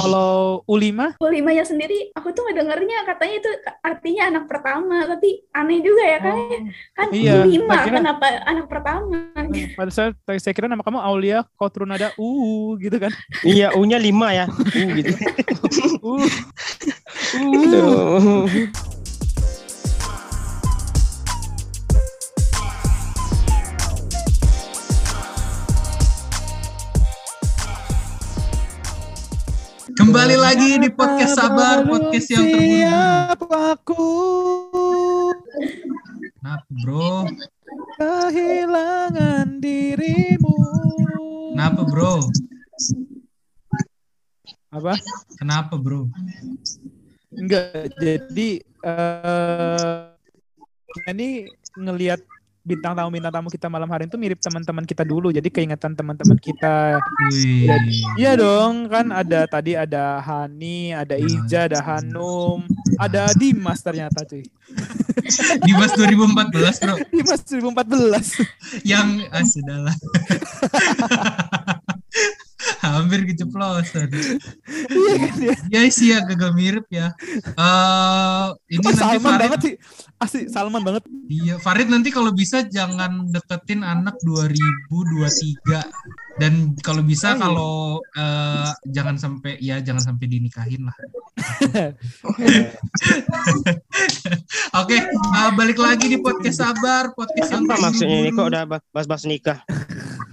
Kalau Ulima? Ulimanya sendiri, aku tuh ngedengarnya katanya itu artinya anak pertama, tapi aneh juga ya kan? kan iya, Ulima, tak kira- kenapa anak pertama? Pada saat saya kira nama kamu Aulia, kau turun ada U gitu kan. Iya, U-nya 5 ya. U gitu. U. Aduh. Kembali lagi di podcast Sabar, podcast yang terburu Siap aku Kenapa bro? kehilangan dirimu. Kenapa bro? Apa? Kenapa bro? Enggak, jadi eh ini ngelihat bintang tamu bintang tamu kita malam hari itu mirip teman-teman kita dulu. Jadi keingatan teman-teman kita. Wih. Iya dong, kan ada tadi ada Hani, ada Ija, ada Hanum, ada Dimas ternyata cuy. Dimas 2014 bro. Dimas 2014. Yang ah sudahlah. Hampir keceplosan. Iya kan ya. Ya sih ya gagal mirip ya. Eh ini nanti Salman Farid, banget sih. Asli Salman banget. iya Farid nanti kalau bisa jangan deketin anak 2023 dan kalau bisa Oh, iya. kalau eh, jangan sampai ya jangan sampai dinikahin lah. Oke, eh, balik lagi di podcast sabar, podcast Apa maksudnya ini kok udah bahas-bahas nikah?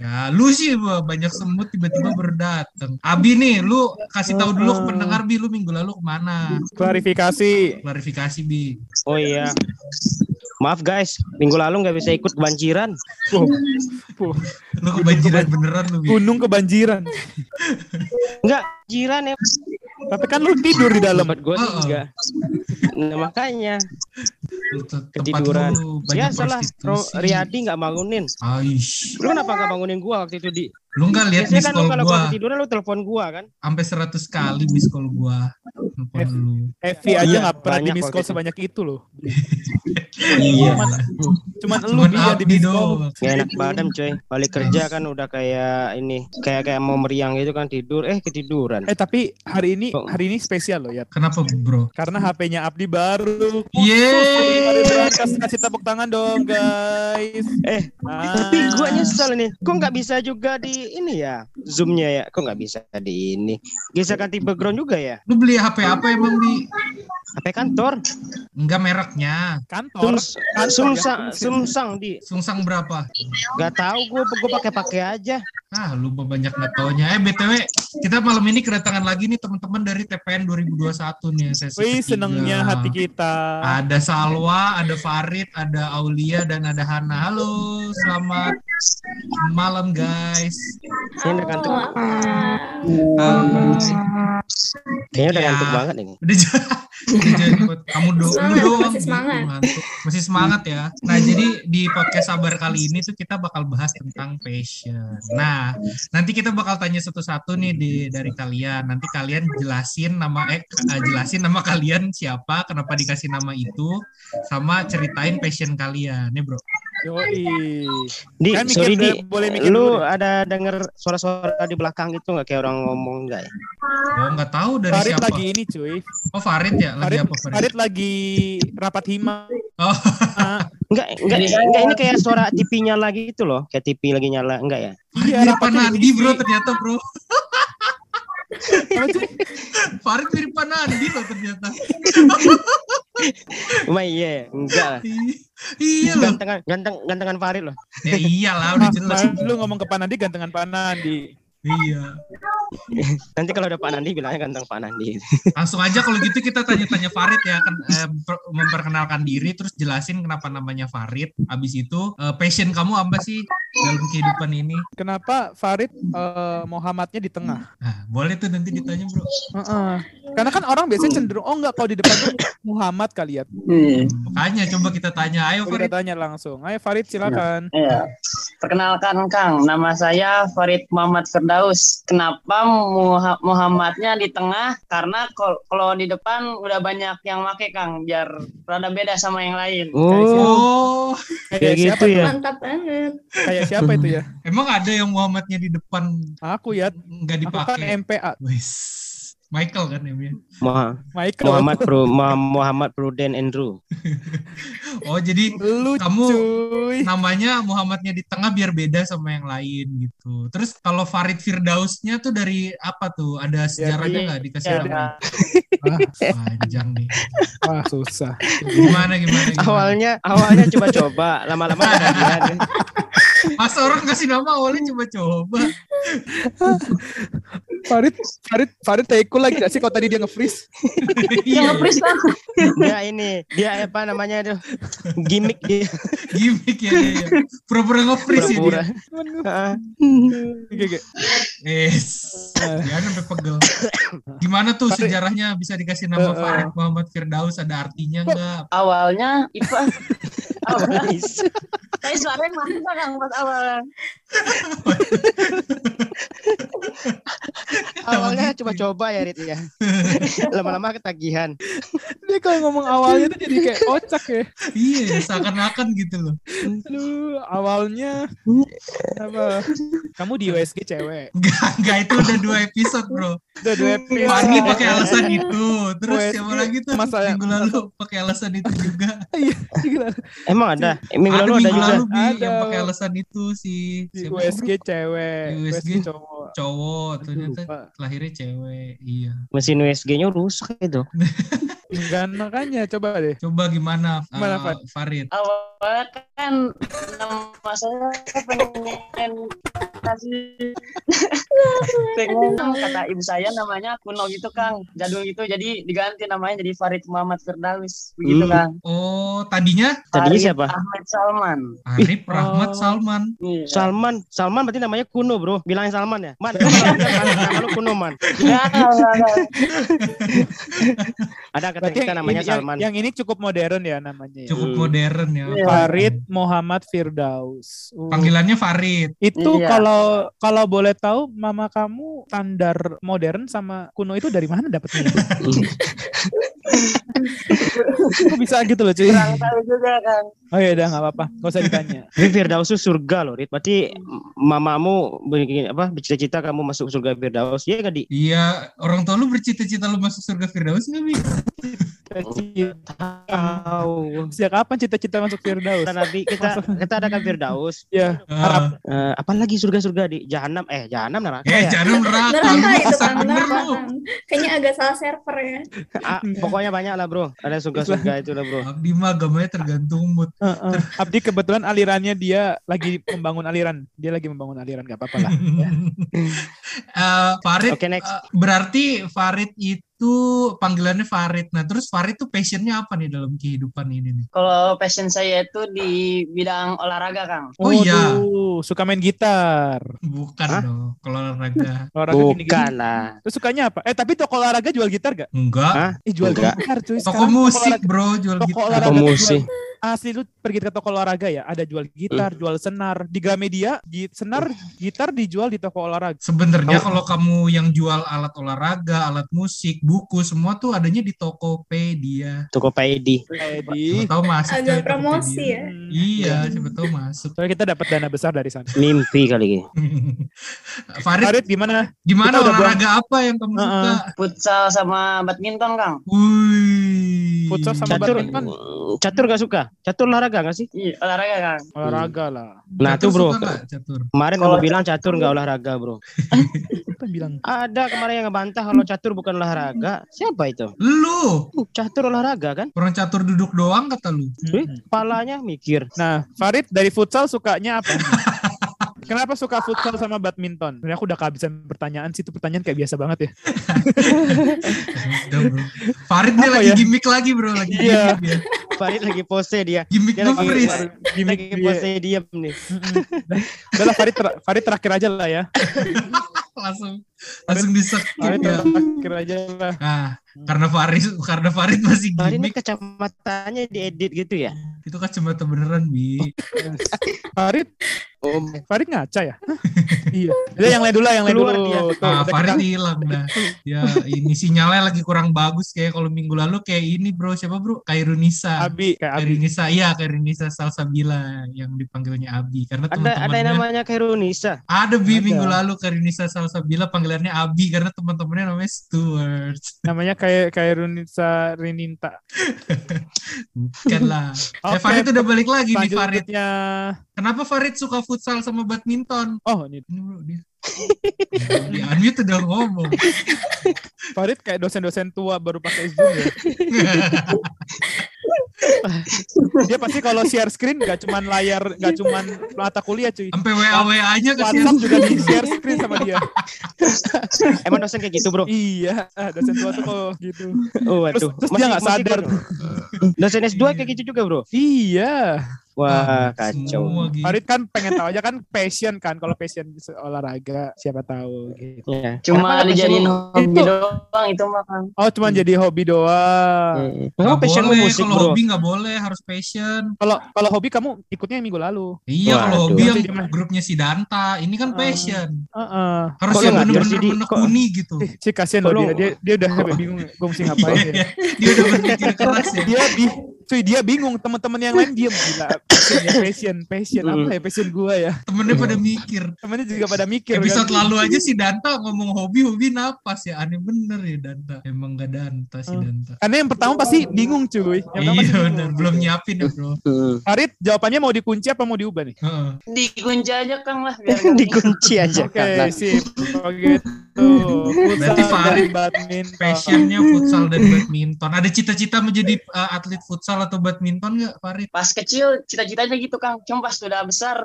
Ya, lu sih banyak semut tiba-tiba berdatang. Abi nih, lu kasih tahu dulu ke pendengar Bi, lu minggu lalu ke mana? Klarifikasi. Klarifikasi Bi. Oh iya. Maaf guys, minggu lalu nggak bisa ikut kebanjiran. Puh, Lu kebanjiran beneran lu Bi. gunung kebanjiran. Enggak, jiran ya. Tapi kan lu tidur di dalam. Tempat gue Oh. enggak. Nah, makanya ketiduran. Ya salah. Riyadi nggak bangunin. Aish. Lu kenapa nggak bangunin gua waktu itu di? Lu nggak lihat miss kan call kalau gua gua ketiduran lu telepon gua kan? sampai 100 kali miss call gua. Telepon lu. Evi aja Iya, nggak pernah di miss call sebanyak itu loh. Iya. Cuman, cuman lu yang di miss call. Gak enak badan coy. Balik kerja kan udah kayak ini, kayak kayak mau meriang gitu kan tidur, eh ketiduran. Eh tapi hari ini hari ini spesial loh ya. Kenapa bro? Karena HP-nya Abdi baru. Yeay. Kasih tepuk tangan dong guys. Eh, Ah. Tapi gua nyesel nih, kok nggak bisa juga di ini ya, zoomnya ya, kok nggak bisa di ini, bisa ganti background juga ya, Lu beli HP apa emang Bi? HP kantor, Enggak mereknya. kantor. Sums, Kantor, sumsang, ya. sumsang di, Sungsang berapa? nggak tahu gua, gua pakai pakai aja. Ah, lu banyak nggak taunya. Eh, BTW, kita malam ini kedatangan lagi nih teman-teman dari TPN 2021 nih. Sesi Wih ketiga. senengnya hati kita. Ada Salwa, ada Farid, ada Aulia, dan ada Hana. Halo, selamat malam guys. Ini udah kantuk, Hai. kayaknya udah Ya. kantuk banget ini. Udah kamu do Semangat, doang masih gitu, semangat. ngantuk. Masih semangat ya. Nah, jadi di podcast sabar kali ini tuh kita bakal bahas tentang passion. Nah, nanti kita bakal tanya satu-satu nih di dari kalian. Nanti kalian jelasin nama eh eh, jelasin nama kalian siapa, kenapa dikasih nama itu, sama ceritain passion kalian, ya, Bro. Yoi. Di, Kan mikir sorry di, boleh mikir lu dulu ada denger suara-suara di belakang gitu nggak kayak orang ngomong nggak ya? Oh, nggak tahu dari Farid siapa. lagi ini cuy. Oh, Farid ya? Lagi Farid, apa Farid? Farid lagi rapat hima. Oh, Enggak, enggak, enggak ini kayak suara TV nyala gitu loh, kayak TV lagi nyala, enggak ya? Iya, Panandi, diisi. Bro, ternyata, Bro. Farid mirip Panandi loh ternyata. Cuma iya, enggak lah. iya loh. Gantengan, ganteng, gantengan Farid loh. Ya iyalah udah jelas. Lu ngomong ke Panandi gantengan Panandi. Iya. Nanti kalau ada Pak Nandi bilangnya ganteng Pak Nandi. Langsung aja kalau gitu kita tanya-tanya Farid ya kan eh, per- memperkenalkan diri terus jelasin kenapa namanya Farid. Habis itu eh, passion kamu apa sih dalam kehidupan ini? Kenapa Farid eh, Muhammadnya di tengah? Nah, boleh tuh nanti ditanya, Bro. Heeh. Karena kan orang biasanya cenderung oh enggak kalau di depan tuh Muhammad kali ya. Makanya coba kita tanya. Ayo Kita Farid. tanya langsung. Ayo Farid silakan. Iya. Perkenalkan Kang, nama saya Farid Muhammad Firdaus. Kenapa Muha- Muhammadnya di tengah? Karena kalau di depan udah banyak yang make Kang, biar rada beda sama yang lain. Oh, Kayak Kayak siapa? gitu ya. Mantap banget. Kayak siapa itu ya? emang ada yang Muhammadnya di depan Aku ya. nggak Aku kan dipakai? MPA. Wis. Michael kan namanya. Muha- Michael. Muhammad Pro Muha- Muhammad Pruden Andrew. Oh jadi Lu Kamu- cuy. namanya Muhammadnya di tengah biar beda sama yang lain gitu. Terus kalau Farid Firdausnya tuh dari apa tuh? Ada sejarahnya nggak dikasih ya, nama? Ah, panjang nih. Wah, susah. Gimana gimana? gimana? Awalnya awalnya coba-coba, lama-lama ketagihan. Masa orang kasih nama awalnya coba-coba. Farid, Farid, Farid teko lagi gak sih kalau tadi dia nge-freeze? Iya, Nge-freeze kan? Dia ini, dia apa namanya tuh? Gimmick dia. gimmick ya. ya, ya. Pura-pura nge-freeze ya Pura-pura. dia. Oke, oke. Yes. Jangan sampai pegel. Gimana tuh sejarahnya bisa dikasih nama Eh, eh. Farid Muhammad Firdaus ada artinya nggak? Awalnya Ipa awalnya saya suaranya mantap kan awalnya. Awalnya coba-coba ya Rit ya. Lama-lama ketagihan. Dia kalau ngomong awalnya tuh jadi kayak kocak ya. Iya, seakan-akan gitu loh. Aduh, awalnya apa? Kamu di USG cewek. Enggak, enggak itu udah dua episode, Bro. Udah dua episode. Fani pakai alasan itu. Terus USG siapa lagi tuh masa- minggu lalu pakai alasan itu juga. Iya. Emang ada? Minggu lalu ada minggu juga. lalu Ada. yang pakai alasan itu si Di? USG cewek, Di USG USG. cowok. cowok ternyata lahirnya cewek. Iya. Mesin USG-nya rusak itu. Enggak makanya coba deh. Coba gimana, Gimana, uh, Fat? Farid? Awalnya kan nama saya pengen kasih pengen kata ibu saya namanya kuno gitu Kang jadul gitu jadi diganti namanya jadi Farid Muhammad Firdaus begitu Hmm. Kang Oh, tadinya Tadinya Farid siapa? Ahmad Salman Arif Rahmat Oh. Salman. Iya. Salman, Salman berarti namanya kuno bro. Bilangin Salman ya. Man, nama lu kuno man. Ada kata kita yang, namanya ini, yang, Salman. yang ini cukup modern ya namanya. Ya. Cukup Hmm. modern ya. Iya. Farid Muhammad Firdaus. Uh, Panggilannya Farid. Itu Iya. kalau kalau boleh tahu mama kamu standar modern sama kuno itu dari mana dapetnya? Kok bisa gitu loh cuy? kurang tahu juga Kang Oh ya udah nggak apa-apa, nggak usah ditanya. Tapi Firdaus itu surga loh, Rit. Berarti mamamu bikin apa bercita-cita kamu masuk surga Firdaus. Iya enggak di? Iya, orang tua lu bercita-cita lu masuk surga Firdaus nggak, Bi? Tahu. Sejak kapan cita-cita masuk Firdaus? Kita nanti kita kita ada kan Firdaus. Ya, Ah. Eh, apalagi surga-surga di Jahanam eh Jahanam neraka Eh, ya. jangan neraka. Neraka itu kan, kan. Kayaknya agak salah server ya. Ah, pokoknya banyak lah bro. Ada surga-surga itu lah bro. Abdi mah agamanya tergantung mood. Heeh. Abdi kebetulan alirannya dia lagi membangun aliran. Dia lagi membangun aliran, nggak apa-apa lah. Ya. Eh, Farid, Oke, next. eh, berarti Farid itu panggilannya Farid. Nah, terus Farid tuh passionnya apa nih dalam kehidupan ini nih? kalau passion saya itu di bidang olahraga Kang Oh iya. Waduh, suka main gitar. Bukan Hah? dong, kalau olahraga. Olahraga. Bukan lah. Terus sukanya apa? Eh tapi toko olahraga jual gitar gak? Enggak. Hah? Eh jual Enggak. gitar cuy. Toko Sekarang musik, olahraga- bro, jual Toko gitar. olahraga Toko jual- musik. Asli lu pergi ke toko olahraga ya, ada jual gitar, Hmm. jual senar. Di Gramedia, gi- senar, gitar dijual di toko olahraga. Sebenarnya kalau kamu yang jual alat olahraga, alat musik, buku, semua tuh adanya di Tokopedia. Tokopedia. Siapa tahu masuk Agak coy, promosi Tokopedia. ya. hmm, Iya, siapa tahu masuk. soalnya kita dapat dana besar dari sana. Mimpi kali ini. Farid, Farid gimana? gimana olahraga apa yang kamu Heeh. suka? futsal sama badminton Kang Wih. Futsal sama Catur, badminton? catur gak suka? Catur olahraga gak sih? iya olahraga Kang Olahraga lah. Nah Catur tuh bro, suka nggak, catur. kemarin Kalau kamu bilang catur gak olahraga bro. Apa bilang? Ada kemarin yang ngebantah kalau catur bukan olahraga. Siapa itu? Lu, Uh, Catur olahraga kan? orang catur duduk doang kata lu. Eh, Hmm. Kepalanya mikir. Nah, Farid dari futsal sukanya apa? Kenapa suka futsal sama badminton? Sebenarnya aku udah kehabisan pertanyaan sih, itu pertanyaan kayak biasa banget ya. Udah, bro. Farid nih lagi ya? gimmick lagi bro, lagi Iya. gimmick dia. Farid lagi pose dia. Gimmick Dia lagi-. Gimik Lagi pose diam nih. Udah lah Farid, ter- Farid terakhir aja lah ya. langsung langsung disek Farid ya. terakhir aja lah. Nah, karena Farid karena Farid masih Farid ini gimmick, kacamatanya diedit gitu ya? itu kacamata beneran, Bi. Farid Oh, Farid ngaca ya? Iya. Udah yang lain dulu lah, yang lain dulu. dia. Ah, Farid hilang dah. Ya, ini sinyalnya lagi kurang bagus kayak kalau minggu lalu kayak ini bro, siapa bro? Kairunisa. Abi kayak Abi. Kairunisa, iya Kairunisa Salsabila yang dipanggilnya Abi karena ada ada yang teman-temannya namanya Kairunisa. ada bi Ada. minggu lalu Kairunisa Salsabila panggilannya Abi karena teman-temannya namanya Stuart. Namanya kayak kayak Runisa Rininta. Bukan lah. Eh Farid udah balik lagi nih Farid. Selanjutnya Kenapa Farid suka futsal sama badminton? Oh, ini Ini bro dia. Di unmute udah ngomong. Farid kayak dosen-dosen tua baru pakai Zoom ya. Dia pasti kalau share screen gak cuman layar, gak cuman mata kuliah cuy. Sampai WA WA nya ke WhatsApp juga di share screen sama dia. Emang dosen kayak gitu, Bro? Iya, ah, dosen tua tuh kok gitu. Oh, Terus, waduh. terus dia nggak sadar. kuat. Dosen S2 kayak gitu juga, Bro. Iya. Wah, kacau. Semua gitu. Farid kan pengen tahu aja kan passion kan. Kalau passion olahraga siapa tahu gitu. Ya. Cuma dijadiin passion- hobi Itu- doang itu mah kan. Oh, cuman jadi hobi doang. Hmm. Nggak Kenapa passion lu boleh, musik, kalau Bro? hobi nggak boleh, harus passion. Kalau kalau hobi kamu ikutnya yang minggu lalu. Iya, kalau Waduh. hobi yang grupnya si Danta, ini kan Ah. passion. Heeh. Harus Kok yang lu nggak bener-bener jadi- kok- menekuni gitu. Eh, si kasihan loh dia. dia. Dia udah sampai bingung gue mesti ngapain ya. Iya, Dia udah berpikir keras ya. dia bi cuy dia bingung teman-teman yang lain diem gila passion ya passion passion apa ya passion gua ya Temennya pada mikir. temennya juga pada mikir Episode kan. lalu aja si Danta ngomong hobi, hobi napas ya. Aneh bener ya Danta. Emang gak Danta si Hmm. Danta. karena yang pertama pasti bingung cuy yang pertama Iya bener, belum nyiapin ya bro. Farid jawabannya mau dikunci apa mau diubah nih Heeh. Dikunci aja Kang lah Dikunci aja oke sip kalau gitu Berarti Farid badminton Passionnya futsal dan badminton. Ada cita-cita menjadi uh, atlet futsal atau badminton nggak Farid? Pas kecil cita-citanya gitu Kang. Cuma pas udah besar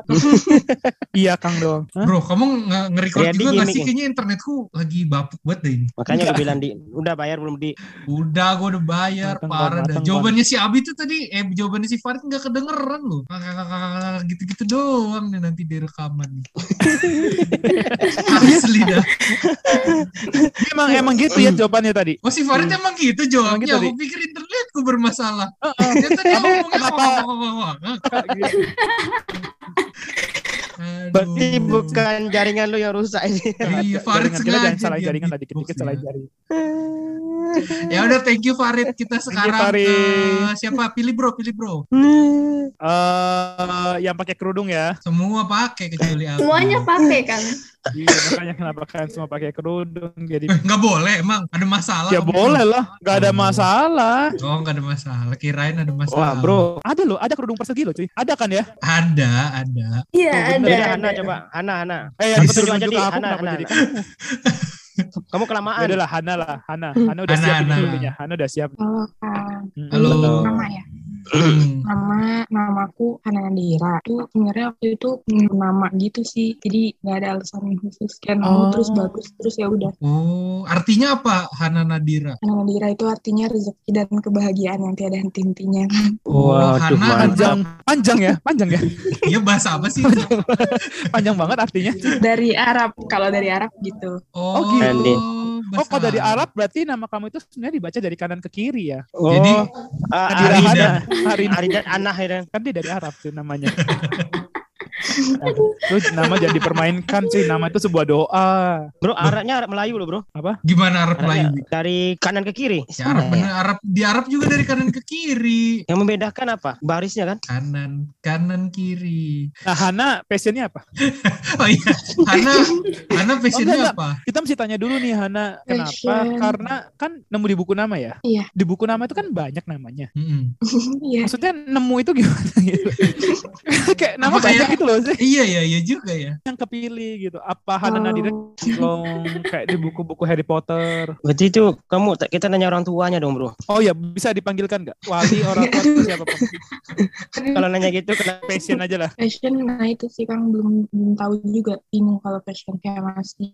iya kang dong Hah? Bro, kamu nge- nge-record Riyadi juga nggak sih? ya? Kayaknya internetku lagi bapuk banget deh ini. makanya gue bilang di udah bayar belum di Udah, gue udah bayar, Mateng, parah dah. mateng, Jawabannya si Abi tuh tadi, eh jawabannya si Farid nggak kedengeran loh. Gitu-gitu doang nih nanti di rekaman nih. Asli dah. Emang emang gitu ya jawabannya tadi Oh si Farid emang gitu jawabnya. gitu. Aku pikir internetku bermasalah. Tadi apa? Berarti bukan jaringan lu yang rusak ini Iya, Farid sengaja salah jaringan lah dikit-dikit salah jaringan Ya udah thank you Farid. Kita sekarang Farid. ke siapa? Pilih bro, pilih bro. eh yang pakai kerudung ya Semua pakai kecuali aku. Semuanya pakai kan. Iya makanya kenapa kalian semua pakai kerudung jadi Eh, nggak boleh emang ada masalah ya boleh lah nggak ada Oh. masalah oh nggak ada masalah kirain ada masalah wah bro ada loh ada kerudung persegi loh cuy ada kan ya ada ada Iya ada. Ada. Hana coba Hana Hana eh Aku yang tunjuk aja, Di. aku Hana, kenapa Hana, jadi Hana. kamu kelamaan Ya udahlah Hana lah Hana Hana udah Hana, siap Hana. Hana udah siap Halo Hmm. Halo. nama ya. Hmm. Nama namaku Hana Nandira. Itu sebenarnya waktu itu nama gitu sih. Jadi nggak ada alasan khusus kan Oh. mau terus bagus terus ya udah. oh artinya apa Hana Nadira Hana Nandira itu artinya rezeki dan kebahagiaan yang tiada henti-hentinya. oh Waduh, Hana mantap. panjang panjang ya panjang ya iya bahasa apa sih panjang banget artinya dari Arab, kalau dari Arab gitu. oh, Oh, gitu. Andi. oh kalau dari Arab berarti nama kamu itu sebenarnya dibaca dari kanan ke kiri ya? Oh Jadi, Nadira Aridan Hana hari ini Aridan Anah ya. Kan dia dari Arab tuh namanya Aduh, Lu nama jangan dipermainkan sih nama itu sebuah doa. Bro Arabnya Arab Melayu loh bro. Gimana Arab Melayu? dari kanan ke kiri. Ya, Arab Sama bener Arab di Arab juga dari kanan ke kiri. Yang membedakan apa? Barisnya kan? Kanan kanan kiri. Nah Hana passionnya apa? Oh iya Hana Hana passionnya Oh, enggak, apa? Kita mesti tanya dulu nih Hana kenapa? Passion. karena kan nemu di buku nama ya? Iya. di buku nama itu kan banyak namanya. Mm-mm. Iya. maksudnya nemu itu gimana? Gitu kayak nama Apa kayak- banyak gitu loh sih. iya iya iya juga ya. Yang kepilih gitu. Apa Hana Oh. Nadira long kayak di buku-buku Harry Potter. Berarti itu kamu kita nanya orang tuanya dong bro. Oh ya bisa dipanggilkan nggak? Wali orang tua siapa pun kalau nanya gitu kenapa passion aja lah. Passion, nah itu sih Kang. Belum belum tahu juga. Bingung kalau passion kayak masih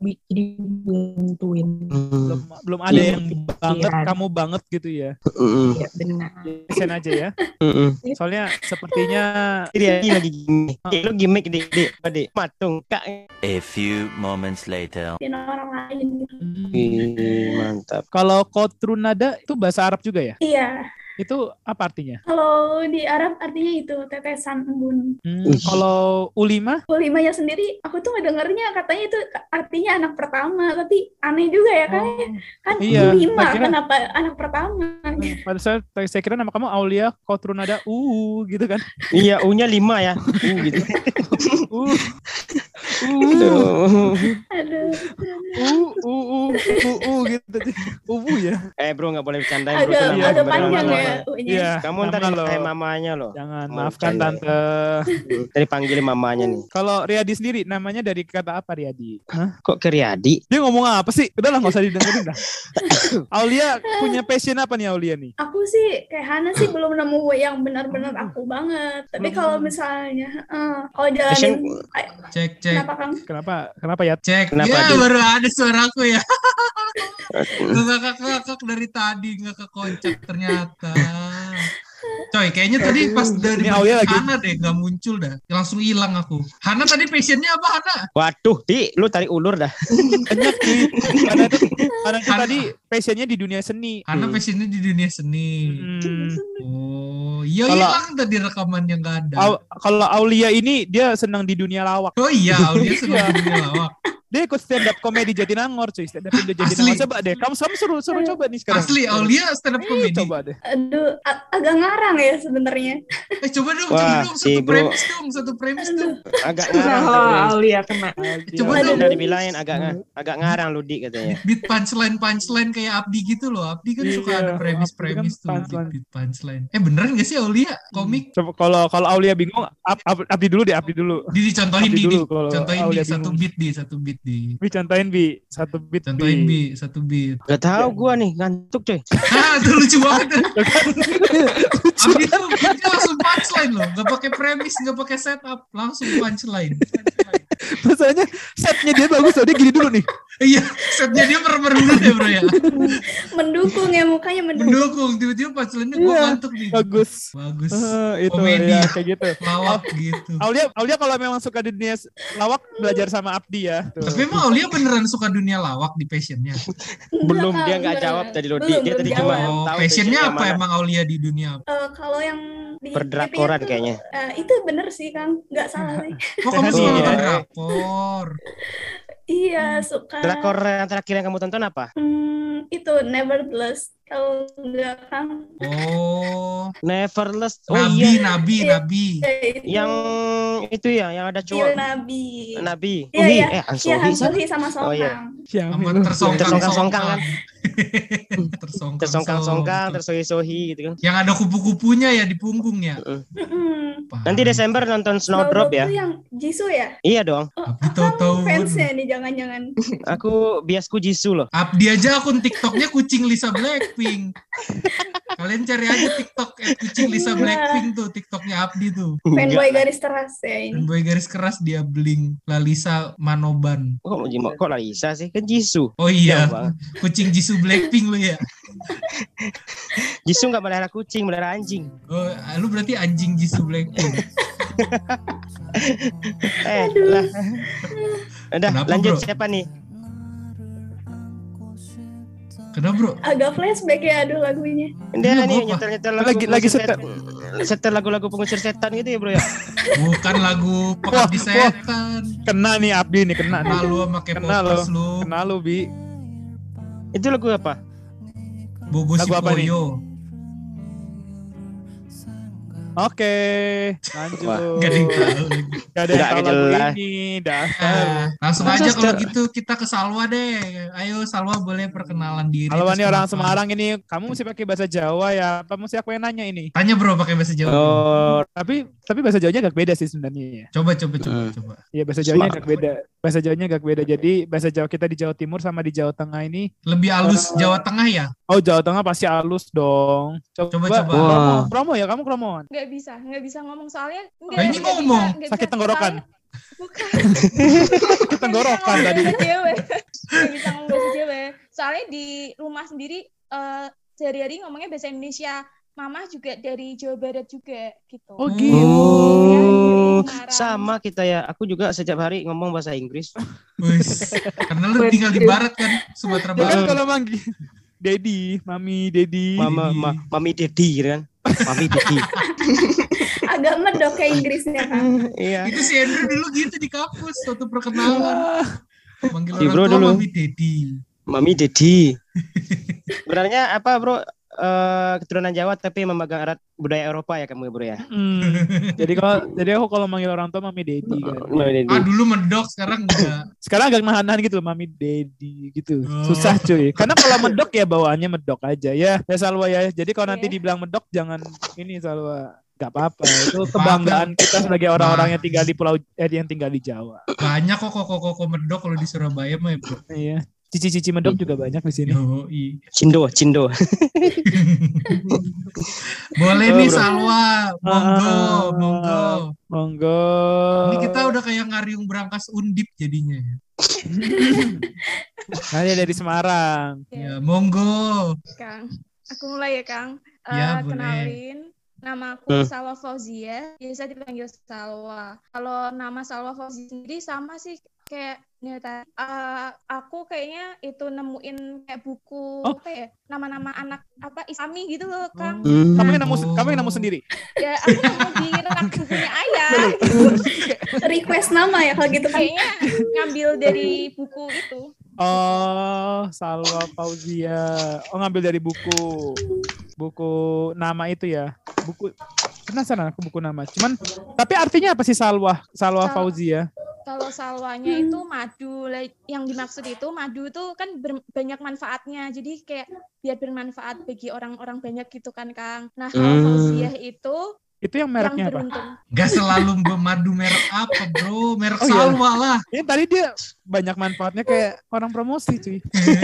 bi- jadi belum tentuin. belum belum ada Iya, yang banget kamu banget gitu ya. Mm-mm. Ya benar. passion aja ya. Soalnya sepertinya ini lagi gimmick. Dik, lu gimmick dik, dik, dik. Matung, kak. A few moments later. Orang lain gitu. hmm, mantap. kalau kotrunada itu bahasa Arab juga ya Iya. Itu apa artinya? Kalau di Arab artinya itu tetesan embun. Hmm, kalau ulima? Ulimanya sendiri, aku tuh ngedengernya katanya itu artinya anak pertama, tapi aneh juga ya kan? Kan Iya, lima, saya kira- kenapa anak pertama? Pada saat saya kira nama kamu Aulia Kotrun ada U gitu kan. Iya, U-nya 5 ya. U gitu. U Aduh. Aduh, U U U U U gitu. Ubu ya. Eh bro nggak boleh bercanda bro. agak beneran, panjang ya. Iya. Kamu ntar lo. kayak mamanya loh. Jangan maafkan tante. Tadi panggil mamanya nih. Kalau Riyadi sendiri namanya dari kata apa Riyadi? Hah? Kok ke Riyadi? Dia ngomong apa sih? Udah lah nggak usah didengerin dah. Aulia punya passion apa nih Aulia nih? Aku sih kayak Hana sih belum nemu yang benar-benar aku banget. Tapi kalau misalnya, eh, kalau jalanin, Cek cek Kang? Kenapa? Kenapa ya? cek. Kenapa, ya baru ada suaraku ya. Ngakak-ngakak dari tadi nggak kekoncak ternyata. Coy, kayaknya tadi pas dari Aulia lagi. Hana deh nggak muncul dah, langsung hilang aku. Hana tadi passionnya apa Hana? Waduh, Di, lu tarik ulur dah. Banyak karena itu tadi passionnya di dunia seni. Hana passionnya di dunia seni. Hmm. Oh, iya Kalau- hilang tadi rekamannya nggak ada. Au- kalau Aulia ini dia senang di dunia lawak. Oh iya, Aulia senang di dunia lawak. Dia ikut stand up komedi Jatinangor cuy. Stand up Indo Jatinangor. Coba deh. Kamu sama suruh suruh coba nih sekarang. Asli Aulia stand up Eh, comedy. Coba deh. Aduh, agak ngarang ya sebenarnya. Eh coba dong, Wah, coba dong satu premis dong, satu premis dong. Agak ngarang. Nah, katanya. Aulia kena. Coba Tadi dong. udah dibilangin agak nga- agak ngarang lu Di katanya. Beat punchline punchline kayak Abdi gitu loh. Abdi kan suka Iya, ada premis premis Abdi tuh kan beat, punchline. beat punchline. Eh beneran gak sih Aulia komik? Coba kalau kalau Aulia bingung, Abdi dulu deh, Abdi dulu. Di dicontohin Abdi di, dulu di. contohin di Aulia satu bingung. beat di satu beat di. Bi contohin Bi, satu beat Contohin bi satu beat. Gak tahu gua nih, ngantuk coy. Ah, itu lucu banget. Abdi tuh beatnya langsung punchline loh, gak pakai premis, gak pakai setup, langsung punchline. Masalahnya setnya dia bagus dia gini dulu nih. Iya, setnya dia merem dulu deh bro ya. Mendukung ya mukanya mendukung. Mendukung, tiba-tiba punchline-nya gue Iya, ngantuk nih. Bagus. Bagus. Eh, itu Komedi. ya kayak gitu. Lawak gitu. Aulia, Aulia kalau memang suka di dunia lawak belajar sama Abdi ya. Tuh. Tapi emang Aulia beneran suka dunia lawak di passionnya? Belum dia nggak enggak. jawab tadi loh. Belum, Dia tadi jawab. cuma Oh, tahu passionnya apa mana. emang Aulia di dunia? Eh, kalau yang di Berdrakoran itu, kayaknya. eh, itu bener sih Kang, nggak salah sih. Oh kamu suka Iya. nonton drakor? iya suka. Drakor yang terakhir yang kamu tonton apa? Hmm, itu Nevertheless. Kalau nggak Kang, Oh, Neverless. Oh Nabi, iya. Nabi, Iya. Nabi. ya, itu. Yang itu ya, yang ada cowok. Nabi. Nabi. Iya, Uhi, iya. eh Iya, Ansohi. Siapa? Sohee sama Song Oh, iya. Sama lu? tersongkang-songkang. Tersongkang-songkang Tersongkang-songkang. Tersongkang-songkang, tersohi-sohi gitu kan. Yang ada kupu-kupunya ya di punggung ya. Mm-mm. Paham. Nanti Desember nonton Snowdrop ya. tuh yang Jisoo ya? Iya dong. Oh, Akang tahu-tahu. fansnya nih jangan-jangan. Aku biasku Jisoo loh. Abdi aja akun TikToknya kucing Lisa Blackpink. Kalian cari aja TikTok at kucing Lisa Blackpink tuh TikToknya Abdi tuh. Fanboy garis teras ya ini. Dan boy garis keras dia bling Lalisa Manoban. Kok mau Jimo- kok Larissa sih? Kan Jisoo. Oh iya, kucing Jisoo Blackpink lu ya. Jisoo nggak melihara kucing, melihara anjing. Oh, lu berarti anjing Jisoo Blackpink. Eh, lah. Udah, Kenapa, lanjut bro? siapa nih? Kenapa bro? Agak flashback ya aduh lagunya. Dia Iya, nih nyetel-nyetel lagu Lagi- lagi pengusir setel. set- setel lagu-lagu pengusir setan gitu ya, Bro ya. Bukan lagu pengabdi Wah, setan. Kena nih Abdi nih, kena. Kena lu sama Kena K-popers lu. Kena lu, Bi. Itu lagu apa? Bobo Lagu apa nih? Oke, lanjut. Wah. Gak ada yang tahu lagi. Gak ada yang tahu lagu jelas. ini, dasar. Ah, langsung Masa aja kalau gitu kita ke Salwa deh. Ayo Salwa boleh perkenalan diri. Kalau terus ini orang. Semarang ini, kamu mesti pakai bahasa Jawa ya? Apa mesti aku yang nanya ini? Tanya bro pakai bahasa Jawa. Oh, Tapi tapi bahasa Jawanya agak beda sih sebenarnya. Coba coba coba Hmm. coba. Iya bahasa Jawanya agak beda. Bahasa Jawanya agak beda. Jadi bahasa Jawa kita di Jawa Timur sama di Jawa Tengah ini, Lebih halus Eh, Jawa Tengah ya? oh Jawa Tengah pasti halus dong. Coba, Coba, coba. promo, Wah. promo ya kamu promoan. nggak bisa nggak bisa ngomong soalnya nggak, Nah, ini ngomong. bisa, Sakit bisa. tenggorokan. Soalnya- bukan Kita tenggorokan tadi. bisa ngomong bahasa Jawa nggak bisa ngomong bahasa Jawa soalnya di rumah sendiri eh sehari-hari ngomongnya bahasa Indonesia mama juga dari Jawa Barat juga gitu Oh Hmm. gitu. Oh, Semarang. sama kita ya. Aku juga setiap hari ngomong bahasa Inggris. Wis. Karena lu tinggal di barat kan, Sumatera Ya kan Barat. kalau manggil Dedi, Mami Dedi. Mama, ma, mami Dedi gitu kan. Mami Dedi. Agak medok kayak Inggrisnya kan. Iya. Itu si Andrew dulu gitu di kampus waktu perkenalan. Manggil orang tua dulu. Mami Dedi. Mami Dedi. Sebenarnya apa bro? Eh, keturunan Jawa tapi memegang erat budaya Eropa ya kamu bro ya. hmm. Jadi kalau jadi aku kalau manggil orang tua Mami Dedi kan. Mami Dedi. Ah dulu medok sekarang enggak. Sekarang agak nahan gitu loh Mami Dedi gitu. Oh. Susah cuy. Karena kalau medok ya bawaannya medok aja ya. Ya Salwa ya. Jadi kalau nanti Iya. dibilang medok jangan ini Salwa. Gak apa-apa. Itu kebanggaan kita sebagai orang-orang yang tinggal di pulau eh yang tinggal di Jawa. Banyak kok koko-koko medok kalau di Surabaya mah ya bro. Iya. Cici-cici medok juga banyak di sini. Yoi. Cindo, Cindo. Boleh Oh, nih bro. Salwa, monggo, Ah. monggo. Monggo. Ini kita udah kayak ngariung berangkas undip jadinya. Nah, dia dari Semarang. Ya, monggo. Kang. Aku mulai ya, Kang. Eh, Ya, boleh. kenalin. Nama aku Hmm. Salwa Fauzia, biasa dipanggil Salwa. Kalau nama Salwa Fauzia sendiri sama sih kayak nih tadi. Eh, aku kayaknya itu nemuin kayak buku Oh. apa ya? Nama-nama anak apa Islami gitu loh, Kang. Hmm. Kamu yang nemu Oh. kamu yang nemu sendiri. Ya aku nemu di rak bukunya ayah. Request nama ya kalau gitu kan. Kayaknya ngambil dari buku itu. Oh, Salwa Fauzia. Oh, ngambil dari buku. Buku nama itu ya. Buku penasaran aku buku nama. Cuman tapi artinya apa sih Salwa? Salwa Sal- Fauzia. Kalau salwanya itu madu. Yang dimaksud itu madu itu kan ber- banyak manfaatnya. Jadi kayak biar bermanfaat bagi orang-orang banyak gitu kan, Kang. Nah, kalau Hmm. fauziah itu Itu yang yang mereknya apa? beruntung. Gak selalu madu merek apa bro, merek Oh, iya. Salwa lah. Ini tadi dia banyak manfaatnya kayak orang promosi cuy.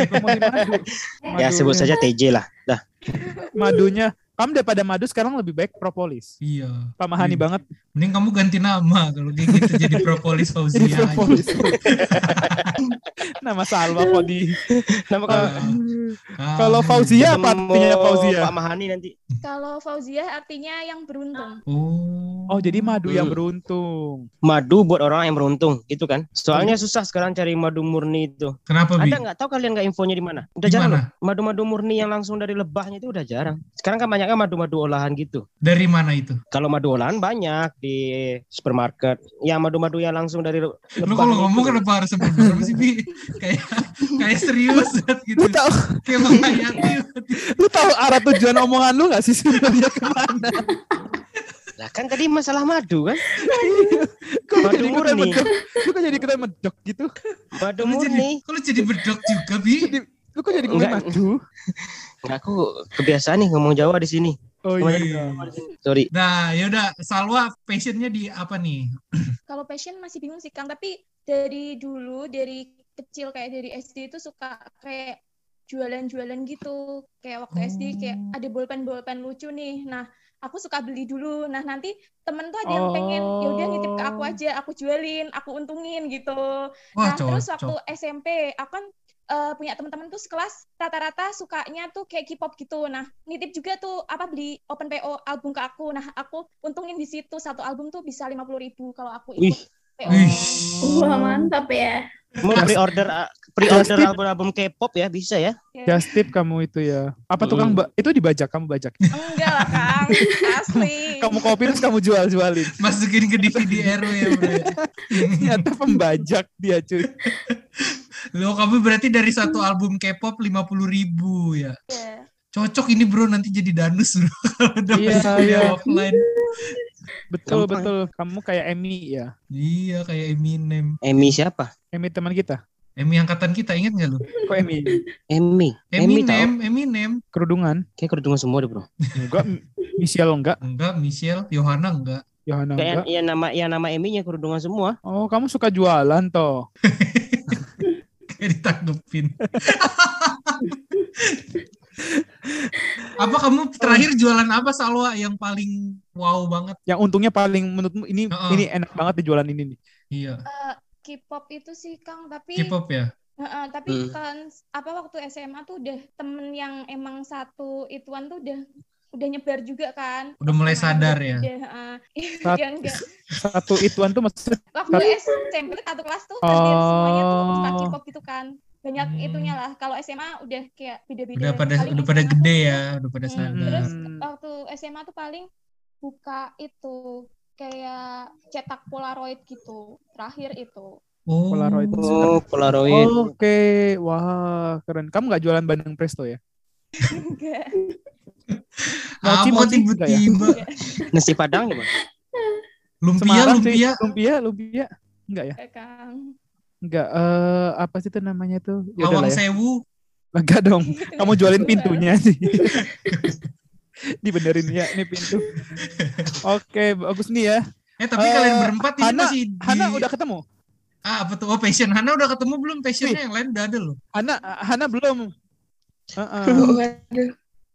Promosi madu. Ya sebut saja TJ lah. Dah. Madunya. Kamu daripada madu sekarang lebih baik propolis. Iya. Pak Mahani Iya. banget. Mending kamu ganti nama kalau kayak gitu jadi propolis Jadi Fauzia aja. propolis. Nama Salwa kok di Nama Ah, Kalau Fauzia apa artinya Fauzia? Pak Mahani nanti. Kalau fauziah artinya yang beruntung. Oh. Oh, jadi madu yang Hmm. beruntung. Madu buat orang yang beruntung, gitu kan? Soalnya Hmm. susah sekarang cari madu murni itu. Kenapa bi? Ada nggak tahu kalian nggak infonya di mana? Udah Di jarang. loh. Madu-madu murni yang langsung dari lebahnya itu udah jarang. Sekarang kan banyaknya madu-madu olahan gitu. Dari mana itu? Kalau madu olahan banyak di supermarket. Yang madu-madu yang langsung dari le- Lu kalau ngomong kenapa harus sampai berapa sih bi? kayak kayak serius gitu. Lu tahu Kayak menghayati. lu tahu arah tujuan omongan lu gak sih sebenarnya ke mana? Lah kan tadi masalah madu kan? Kok Madu jadi murni. medok? Lu kok jadi ikutan medok gitu? Madu murni. kok lu jadi bedok juga bi? Jadi, lu kok jadi ngomong Enggak. madu? Nggak, aku kebiasaan nih ngomong Jawa di sini. Oh iya. Sini. Sorry. Nah, yaudah Salwa passionnya di apa nih? Kalau passion masih bingung sih, Kang. Tapi dari dulu, dari kecil kayak dari SD itu suka kayak jualan-jualan gitu. Kayak waktu SD kayak Oh. ada bolpen-bolpen lucu nih. Nah, aku suka beli dulu. Nah, nanti temen tuh ada yang pengen, ya udah nitip ke aku Oh. aja, aku jualin, aku untungin gitu. Wah, nah, terus waktu SMP, aku kan eh, punya teman-teman tuh sekelas rata-rata sukanya tuh kayak K-pop gitu. Nah, nitip juga tuh apa beli open PO album ke aku. Nah, aku untungin di situ satu album tuh bisa 50.000 ribu kalau aku Wih. ikut PO. Wih. Wah, mantap ya. Mau pre-order pre-order album-album K-pop ya bisa ya? Ya. Just tip kamu itu ya. Apa tukang Mm. ba- itu dibajak kamu bajak. Enggak lah, Kang. Asli. Kamu kopi terus kamu jual-jualin. Masukin ke DVD RW ya bro. ya? Ternyata pembajak dia cuy. Lo kamu berarti dari satu album K-pop 50 ribu ya. Ya. Cocok ini bro nanti jadi danus bro. Udah Iya, iya. offline. Betul Gampang. betul. Kamu kayak Emmy ya. Iya kayak Eminem. Emi siapa? Emmy teman kita. Emi angkatan kita ingat gak lu? Kok Emmy? Emi. Emi tahu. Eminem, Eminem. Kerudungan? Kayak kerudungan semua deh bro. Enggak. Michelle enggak. Enggak, Michelle, Yohana enggak. Yohana Kayak enggak. yang nama yang nama Eminya kerudungan semua. Oh, kamu suka jualan toh. Kayak ditanggepin. apa kamu terakhir jualan apa Salwa yang paling wow banget? Yang untungnya paling menurutmu ini Heeh. ini enak banget di jualan ini nih. Iya, Eh, K-pop itu sih, Kang, tapi K-pop ya. Heeh, tapi Hmm. kan apa waktu SMA tuh udah temen yang emang satu ituan tuh udah udah nyebar juga kan. Udah mulai Ke mana sadar ya? udah, heeh. Sat- Ya, enggak. Satu ituan tuh maksud Waktu SMP satu kelas tuh hampir semuanya tuh suka Oh. K-pop gitu kan. Banyak Hmm. itunya lah. Kalau SMA udah kayak beda-beda. Udah pada Paling udah pada SMA gede tuh- ya, udah pada Hmm, sadar. Terus Hmm. waktu SMA tuh paling buka itu kayak cetak polaroid gitu. Terakhir itu. Oh. Polaroid. Oh, Polaroid. Oke, wah keren. Kamu nggak jualan Bandeng Presto ya? Enggak. Apa enggak ya? tiba-tiba? Nasi Padang ya, Bang? Lumpia, Semarang sih, lumpia. lumpia, lumpia. Enggak ya? Kayak Kang. Enggak. Eh apa sih itu namanya tuh? Ya Lawang ya. sewu. Enggak dong. Kamu jualin Jual. pintunya sih. Dibenerin ya, ini pintu. Oke, bagus nih ya. Eh tapi Eh, kalian berempat ini Hana- masih di... Hana udah ketemu? Ah, apa tuh? Oh, passion. Hana udah ketemu belum? Passionnya yang lain udah ada loh. Hana Hana belum. Heeh. Waduh.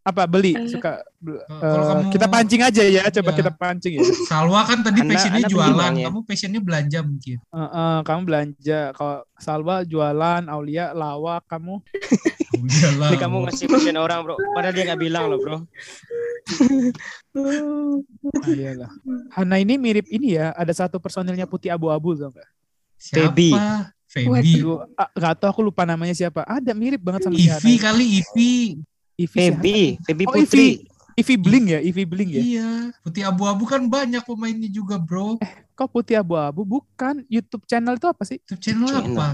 Apa beli Eh. suka kalau eh, kamu- kita pancing aja ya coba Iya. kita pancing ya Salwa kan tadi Hana- passionnya jualan. Ya? Kamu passionnya belanja mungkin. Heeh, kamu belanja kalau Salwa jualan Aulia lawak kamu. Ini kamu ngasih passion orang, Bro. Padahal dia nggak bilang loh, Bro. ah, iyalah Hana ini mirip ini ya ada satu personilnya putih abu-abu tau nggak Siapa? Feby. Aduh, ah, nggak tahu aku lupa namanya siapa ada mirip banget sama Ivi kali Ivi. Ivi siapa? Feby, Feby Oh, Putri. Ivi Bling ya Ivi Bling ya Iya. Putih abu-abu kan banyak pemainnya juga, Bro. kok putih abu-abu bukan YouTube channel itu apa sih YouTube channel Channel. apa?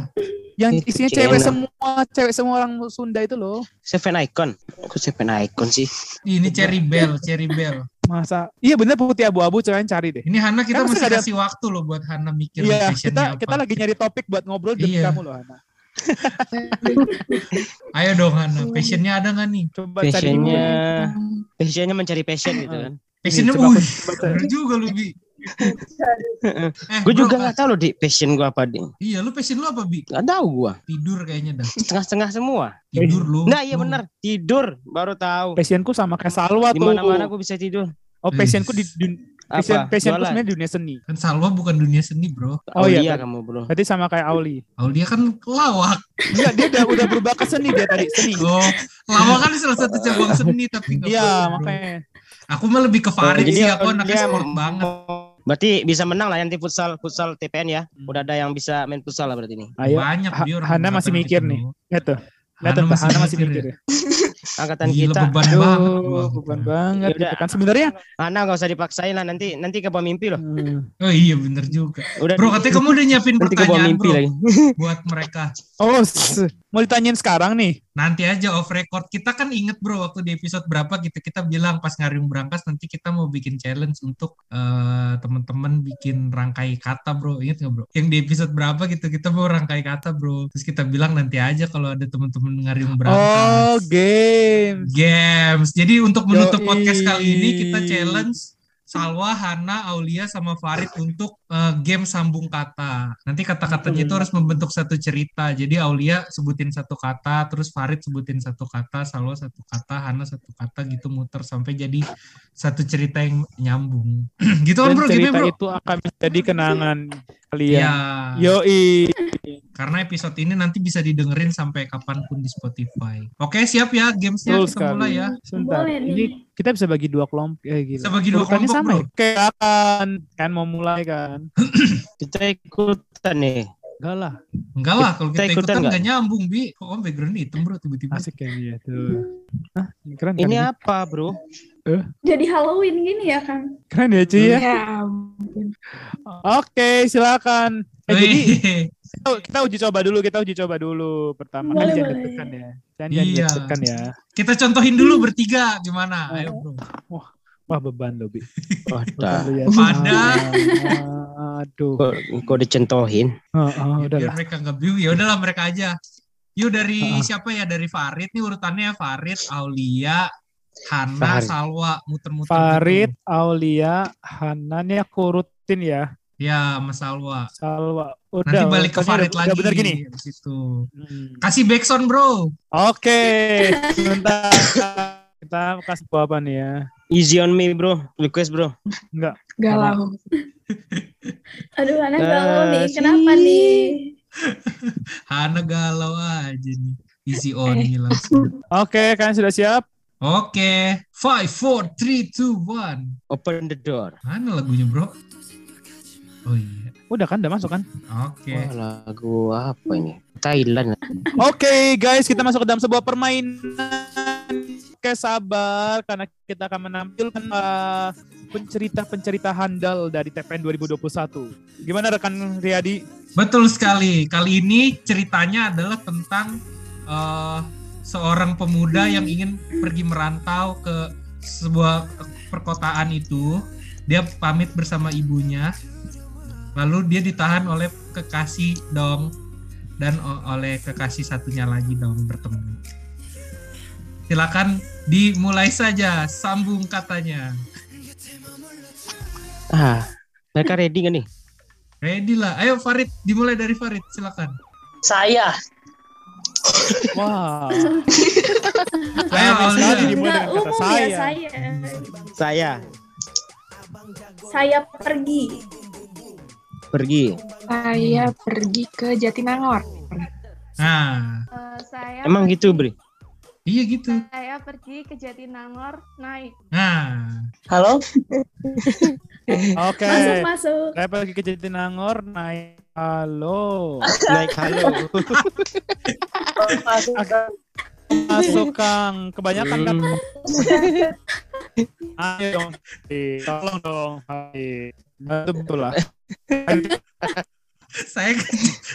yang isinya cewek channel. semua cewek semua orang Sunda itu loh Seven Icon. Kok Seven Icon sih? Ini Cherry Bell, Cherry Bell. masa iya bener putih abu-abu kalian cari deh Ini Hana kita Kan masih ada- kasih waktu loh buat Hana mikir Iya, kita apa. kita lagi nyari topik buat ngobrol demi Iya. kamu loh, Hana. Ayo dong Hana, passionnya ada nggak nih? Coba. Passionnya, passionnya mencari passion gitu kan. Passionnya, wih, bener juga lu, Bi. Eh, Gue juga nggak tahu loh di passion gue apa, Ding. Iya, lu passion lu apa, Bi? Nggak tahu gue. Tidur kayaknya dah. Setengah-setengah semua. Tidur lu. Nah, iya benar. Tidur baru tahu. Passionku sama kayak Salwa Di tuh. mana-mana gue bisa tidur. Oh, passionku di dun- passion, Jualan. sebenarnya dunia seni. Kan Salwa bukan dunia seni, Bro. Oh, iya, iya kan. kamu, Bro. Berarti sama kayak Auli. Aulia kan lawak. Enggak, dia udah udah berubah ke seni dia tadi, seni. Oh, lawak kan salah satu cabang seni tapi Iya, makanya. Aku mah lebih ke Farid sih, dia- aku anaknya sport banget. Berarti bisa menang lah nanti futsal futsal TPN ya. Hmm. Udah ada yang bisa main futsal lah berarti ini. Ayo, Banyak orang Hana masih mikir nih. Lihat tuh. Lihat tuh, masih Hana masih mikir mikir ya. Angkatan Gila kita. beban banget. Aduh, gua. beban banget Yaudah. gitu kan. Sebenarnya Hana nggak usah dipaksain lah nanti nanti ke bawah mimpi loh. Hmm. Oh iya bener juga. Udah Bro, katanya kamu udah nyiapin pertanyaan mimpi bro lagi. buat mereka. Oh, mau ditanyain sekarang nih. Nanti aja off record. Kita kan inget bro waktu di episode berapa gitu kita bilang pas ngariung berangkas nanti kita mau bikin challenge untuk eh, teman-teman bikin rangkai kata bro. Ingat nggak bro? Yang di episode berapa gitu kita mau rangkai kata bro. Terus kita bilang nanti aja kalau ada teman-teman ngariung Oh, berangkas. game. Games. Jadi untuk menutup Yoi. podcast kali ini kita challenge Salwa, Hana, Aulia, sama Farid untuk eh, game sambung kata. Nanti kata-katanya itu harus membentuk satu cerita. Jadi Aulia sebutin satu kata, terus Farid sebutin satu kata, Salwa satu kata, Hana satu kata gitu muter sampai jadi satu cerita yang nyambung. gitu kan bro, gimana cerita bro? itu akan menjadi kenangan kalian. Iya. Yoi. Karena episode ini nanti bisa didengerin sampai kapan pun di Spotify. Oke, siap ya gamesnya Betul kita sekali. mulai ya. Sebentar. Boleh nih. Ini kita bisa bagi dua kelompok. Eh, gila. Bisa bagi dua kelompok, sama bro. ya? Oke, kan. Kan mau mulai kan. Kita ikutan nih. Enggak lah. Enggak lah, kalau Kita kita ikutan ikutan nggak? nggak nyambung, Bi. Kok kamu background hitam, bro, tiba-tiba. Asik ya dia tuh. Hah, keren kan Ini apa, Bro? Jadi Halloween gini ya kan? Keren ya, Ci ya. Ya. Oke, silakan. Eh, jadi kita, kita uji coba dulu, kita uji coba dulu pertama kan Boleh, jangan boleh. deg-degan ya. Jangan jangan Iya. deg-degan ya. kita contohin dulu bertiga gimana? Ayo, bro. Wah, beban loh, Bi. Wah, Beban dah. lu ya. Pada. Aduh. Kok, kok dicentohin? Oh, oh, Ya, udah biar mereka nggak. Ya udahlah mereka aja. Yuk dari Ah. siapa ya? Dari Farid nih urutannya Farid, Aulia, Hana, Farid. Salwa, muter-muter. Farid, gitu. Aulia, Hanan ya aku rutin ya. Ya, Mas Salwa. Salwa. Udah. Nanti balik ke Farid lagi. Udah bener gini. situ. Hmm. Kasih backsound, bro. Oke, sebentar. Kita kasih apa nih ya? Easy on me, Bro. Request, Bro. Enggak. Galau. Aduh, Ana Eh, galau nih. Kenapa nih? Hana galau aja nih. Easy on me langsung. Oke, kalian sudah siap? Oke. Five, four, three, two, one. Open the door. Mana lagunya, bro? Oh iya. Udah kan, udah masuk kan? Oke. Wah, lagu apa ini? Thailand. Oke guys, kita masuk ke dalam sebuah permainan. Oke sabar karena kita akan menampilkan uh, pencerita-pencerita handal dari TPN 2021. Gimana rekan Riyadi? Betul sekali. Kali ini ceritanya adalah tentang eh, seorang pemuda yang ingin pergi merantau ke sebuah perkotaan itu. Dia pamit bersama ibunya. Lalu dia ditahan oleh kekasih dong dan oleh kekasih satunya lagi dong bertemu. Silakan dimulai saja sambung katanya. Ah, mereka ready gak nih? Ready lah. Ayo Farid, dimulai dari Farid, silakan. Saya Wah. Ayo, Aulia. dimulai Nggak dengan kata umum saya. ya saya. Saya Saya pergi. Pergi. Saya pergi ke Jatinangor. Nah, Eh, saya Emang gitu, Bri? iya gitu. saya pergi ke Jatinangor naik. Nah, halo Oke. Masuk masuk. Saya pergi ke Jatinangor naik halo. Naik halo. masuk Masuk Kang. Kebanyakan kan. Ayo dong. Eh, Tolong dong. Hai. Itu betul lah. saya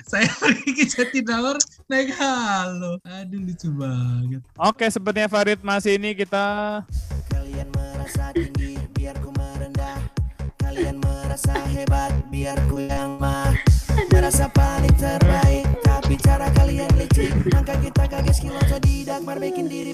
saya pergi ke Jatinangor naik halo. Aduh lucu banget. Oke, sepertinya Farid masih ini kita Kalian merasa tinggi biar ku merendah Kalian merasa hebat biar ku yang mah Merasa paling terbaik Tapi cara kalian licik Maka kita kaget skill otodidak Marbekin diri